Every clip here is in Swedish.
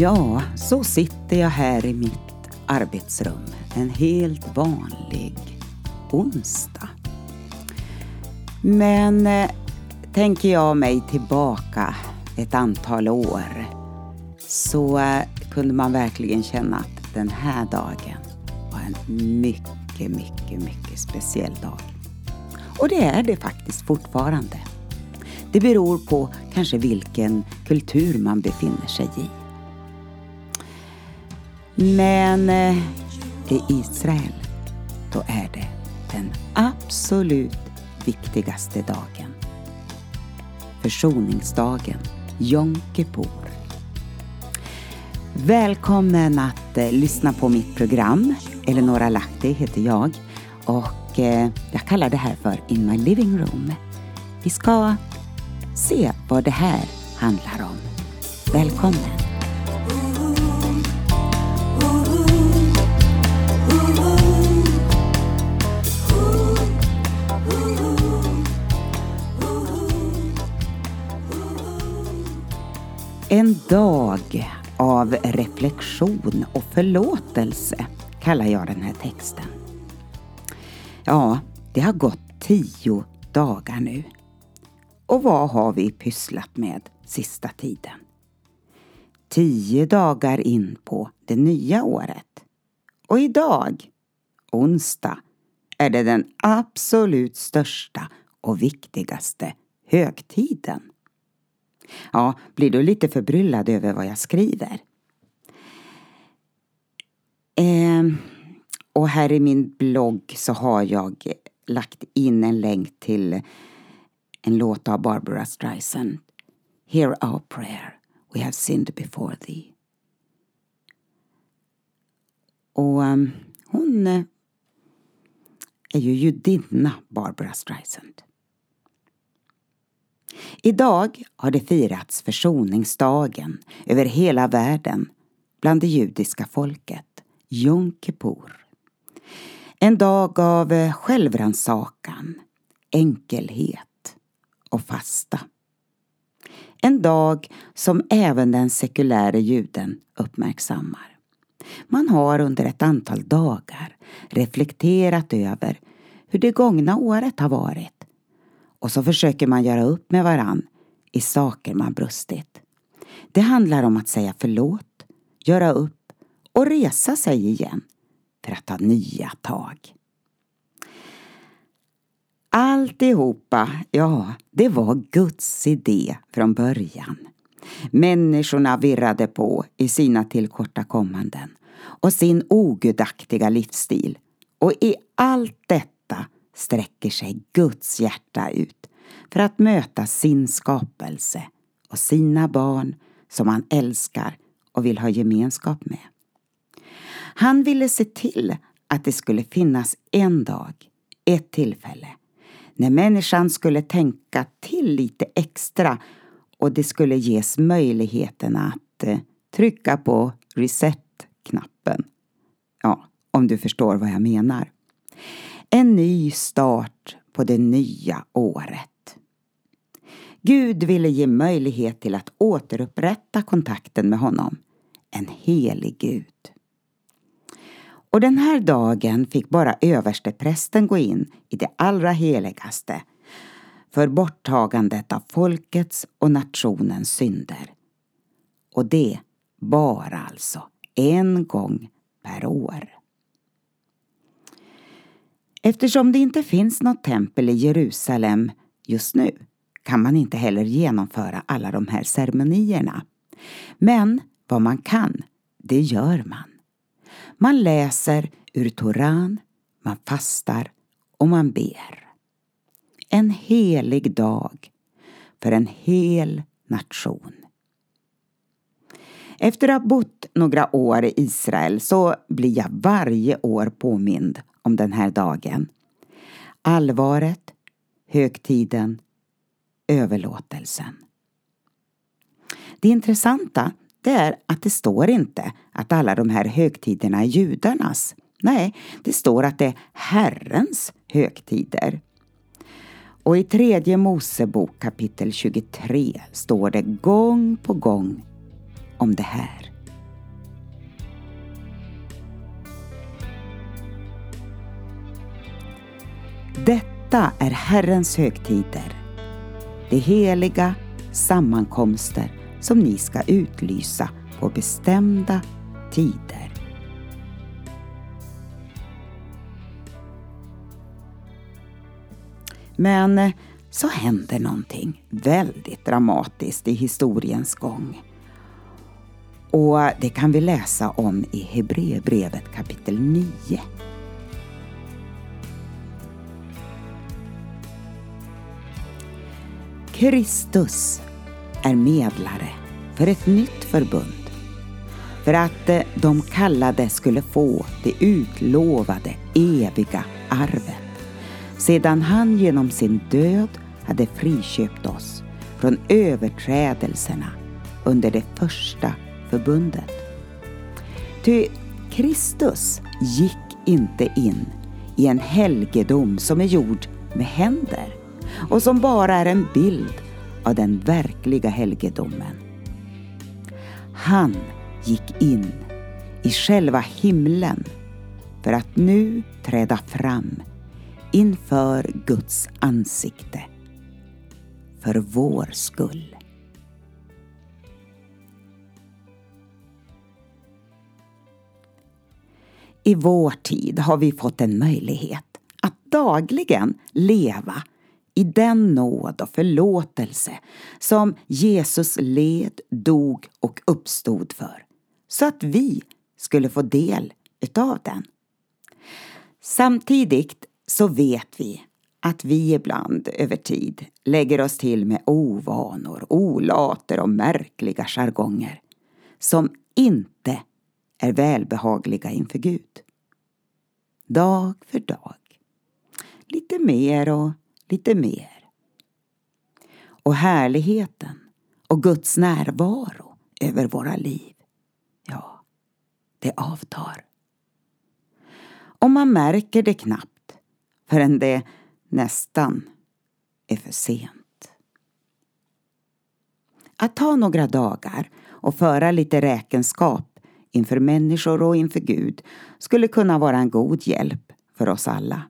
Ja, så sitter jag här i mitt arbetsrum en helt vanlig onsdag. Men eh, tänker jag mig tillbaka ett antal år så eh, kunde man verkligen känna att den här dagen var en mycket, mycket, mycket speciell dag. Och det är det faktiskt fortfarande. Det beror på kanske vilken kultur man befinner sig i. Men eh, i Israel, då är det den absolut viktigaste dagen. Försoningsdagen, Yom Kippur. Välkommen att eh, lyssna på mitt program. Eleonora Lahti heter jag och eh, jag kallar det här för In My Living Room. Vi ska se vad det här handlar om. Välkommen! En dag av reflektion och förlåtelse kallar jag den här texten. Ja, det har gått tio dagar nu. Och vad har vi pysslat med sista tiden? Tio dagar in på det nya året. Och idag, onsdag, är det den absolut största och viktigaste högtiden. Ja, blir du lite förbryllad över vad jag skriver? Eh, och här i min blogg så har jag lagt in en länk till en låt av Barbara Streisand. Hear our prayer, we have sinned before thee. Och um, hon eh, är ju judinna, Barbara Streisand. Idag har det firats försoningsdagen över hela världen bland det judiska folket, Jom Kippur. En dag av eh, självrannsakan, enkelhet och fasta. En dag som även den sekulära juden uppmärksammar. Man har under ett antal dagar reflekterat över hur det gångna året har varit och så försöker man göra upp med varann i saker man brustit. Det handlar om att säga förlåt, göra upp och resa sig igen för att ta nya tag. Alltihopa, ja, det var Guds idé från början. Människorna virrade på i sina tillkortakommanden och sin ogudaktiga livsstil. Och i allt detta sträcker sig Guds hjärta ut för att möta sin skapelse och sina barn som han älskar och vill ha gemenskap med. Han ville se till att det skulle finnas en dag, ett tillfälle, när människan skulle tänka till lite extra och det skulle ges möjligheten att eh, trycka på reset-knappen. Ja, om du förstår vad jag menar. En ny start på det nya året. Gud ville ge möjlighet till att återupprätta kontakten med honom. En helig Gud. Och den här dagen fick bara översteprästen gå in i det allra heligaste för borttagandet av folkets och nationens synder. Och det bara alltså en gång per år. Eftersom det inte finns något tempel i Jerusalem just nu kan man inte heller genomföra alla de här ceremonierna. Men vad man kan, det gör man. Man läser ur Toran, man fastar och man ber. En helig dag för en hel nation. Efter att ha bott några år i Israel så blir jag varje år påmind om den här dagen. Allvaret, högtiden, överlåtelsen. Det intressanta det är att det står inte att alla de här högtiderna är judarnas. Nej, det står att det är Herrens högtider. Och i tredje Mosebok kapitel 23 står det gång på gång om det här. Detta är Herrens högtider, de heliga sammankomster som ni ska utlysa på bestämda tider. Men eh, så händer någonting väldigt dramatiskt i historiens gång. Och eh, det kan vi läsa om i Hebreerbrevet kapitel 9. Kristus är medlare för ett nytt förbund. För att eh, de kallade skulle få det utlovade eviga arvet. Sedan han genom sin död hade friköpt oss från överträdelserna under det första förbundet. Ty Kristus gick inte in i en helgedom som är gjord med händer och som bara är en bild av den verkliga helgedomen. Han gick in i själva himlen för att nu träda fram inför Guds ansikte för vår skull. I vår tid har vi fått en möjlighet att dagligen leva i den nåd och förlåtelse som Jesus led, dog och uppstod för, så att vi skulle få del utav den. Samtidigt så vet vi att vi ibland över tid lägger oss till med ovanor, olater och märkliga jargonger som inte är välbehagliga inför Gud. Dag för dag. Lite mer och lite mer. Och härligheten och Guds närvaro över våra liv, ja, det avtar. Och man märker det knappt förrän det nästan är för sent. Att ta några dagar och föra lite räkenskap inför människor och inför Gud skulle kunna vara en god hjälp för oss alla.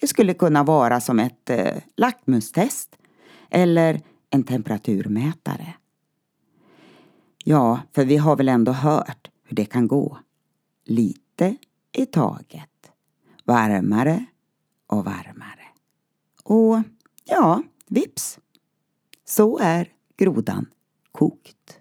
Det skulle kunna vara som ett eh, lackmustest eller en temperaturmätare. Ja, för vi har väl ändå hört hur det kan gå. Lite i taget. Varmare och varmare. Och ja, vips. Så är grodan kokt.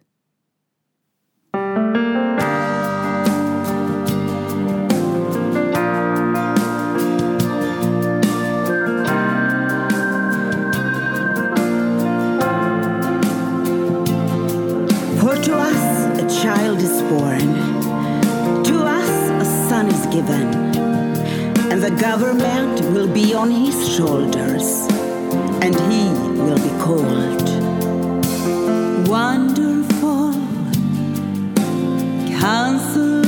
Given, and the government will be on his shoulders, and he will be called Wonderful Counselor.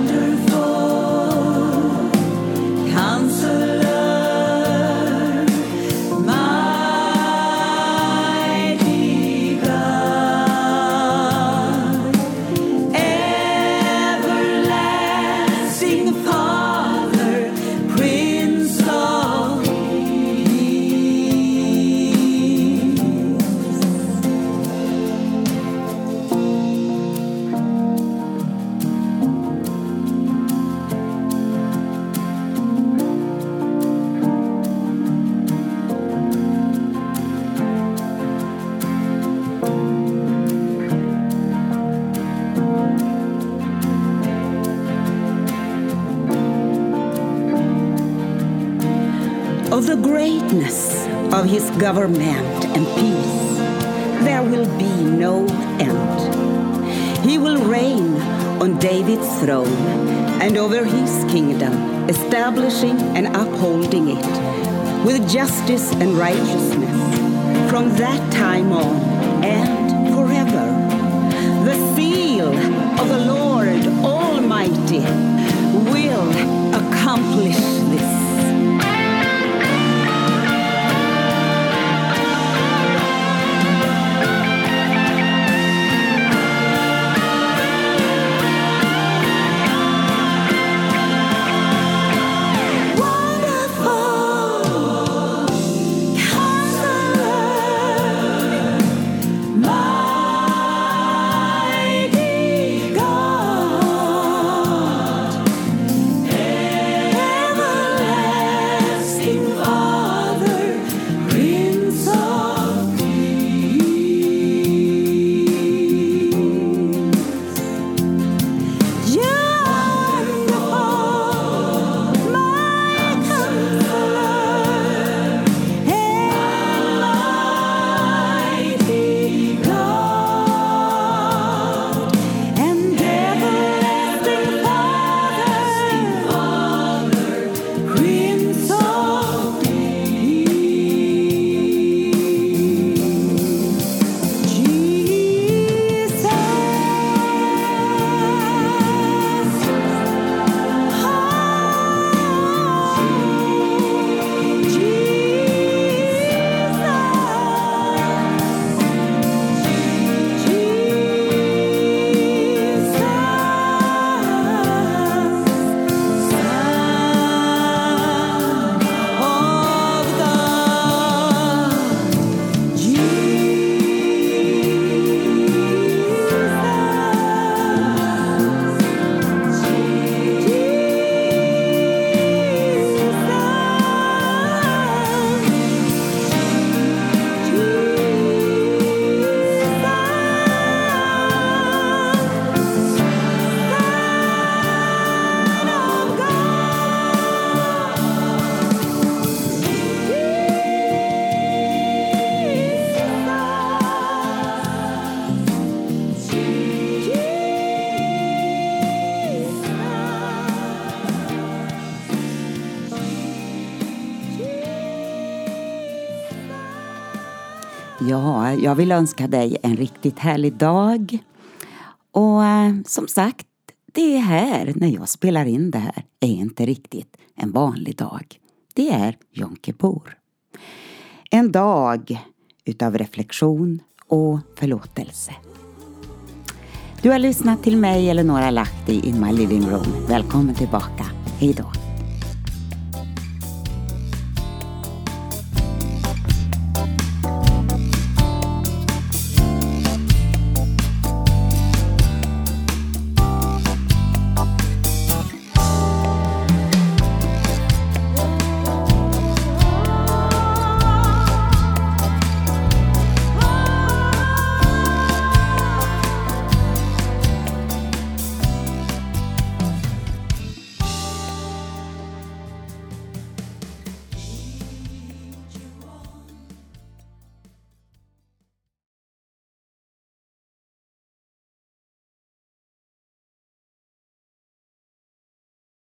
wonder his government and peace, there will be no end. He will reign on David's throne and over his kingdom, establishing and upholding it with justice and righteousness from that time on and forever. The seal of the Lord Almighty will accomplish this. Ja, jag vill önska dig en riktigt härlig dag. Och eh, som sagt, det är här när jag spelar in det här är inte riktigt en vanlig dag. Det är Jom Kippur. En dag utav reflektion och förlåtelse. Du har lyssnat till mig, Eleonora Lahti, in my living room. Välkommen tillbaka. Hej då.